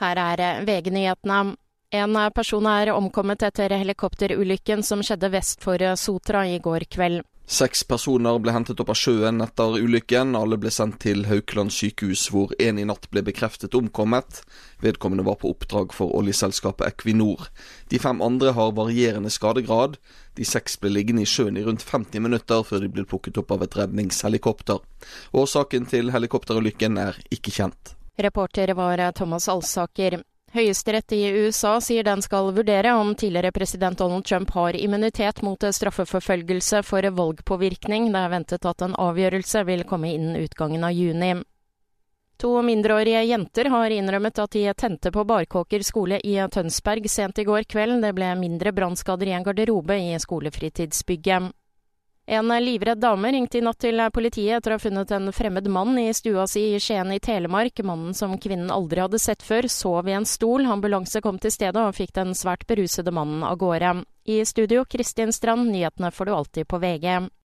Her er VG-nyhetene. En person er omkommet etter helikopterulykken som skjedde vest for Sotra i går kveld. Seks personer ble hentet opp av sjøen etter ulykken. Alle ble sendt til Haukeland sykehus, hvor en i natt ble bekreftet omkommet. Vedkommende var på oppdrag for oljeselskapet Equinor. De fem andre har varierende skadegrad. De seks ble liggende i sjøen i rundt 50 minutter før de ble plukket opp av et redningshelikopter. Årsaken til helikopterulykken er ikke kjent. Reporter var Thomas Alsaker. Høyesterett i USA sier den skal vurdere om tidligere president Donald Trump har immunitet mot straffeforfølgelse for valgpåvirkning. Det er ventet at en avgjørelse vil komme innen utgangen av juni. To mindreårige jenter har innrømmet at de tente på Barkåker skole i Tønsberg sent i går kveld. Det ble mindre brannskader i en garderobe i skolefritidsbygget. En livredd dame ringte i natt til politiet etter å ha funnet en fremmed mann i stua si i Skien i Telemark. Mannen som kvinnen aldri hadde sett før, sov i en stol. Ambulanse kom til stedet og fikk den svært berusede mannen av gårde. I studio, Kristin Strand, nyhetene får du alltid på VG.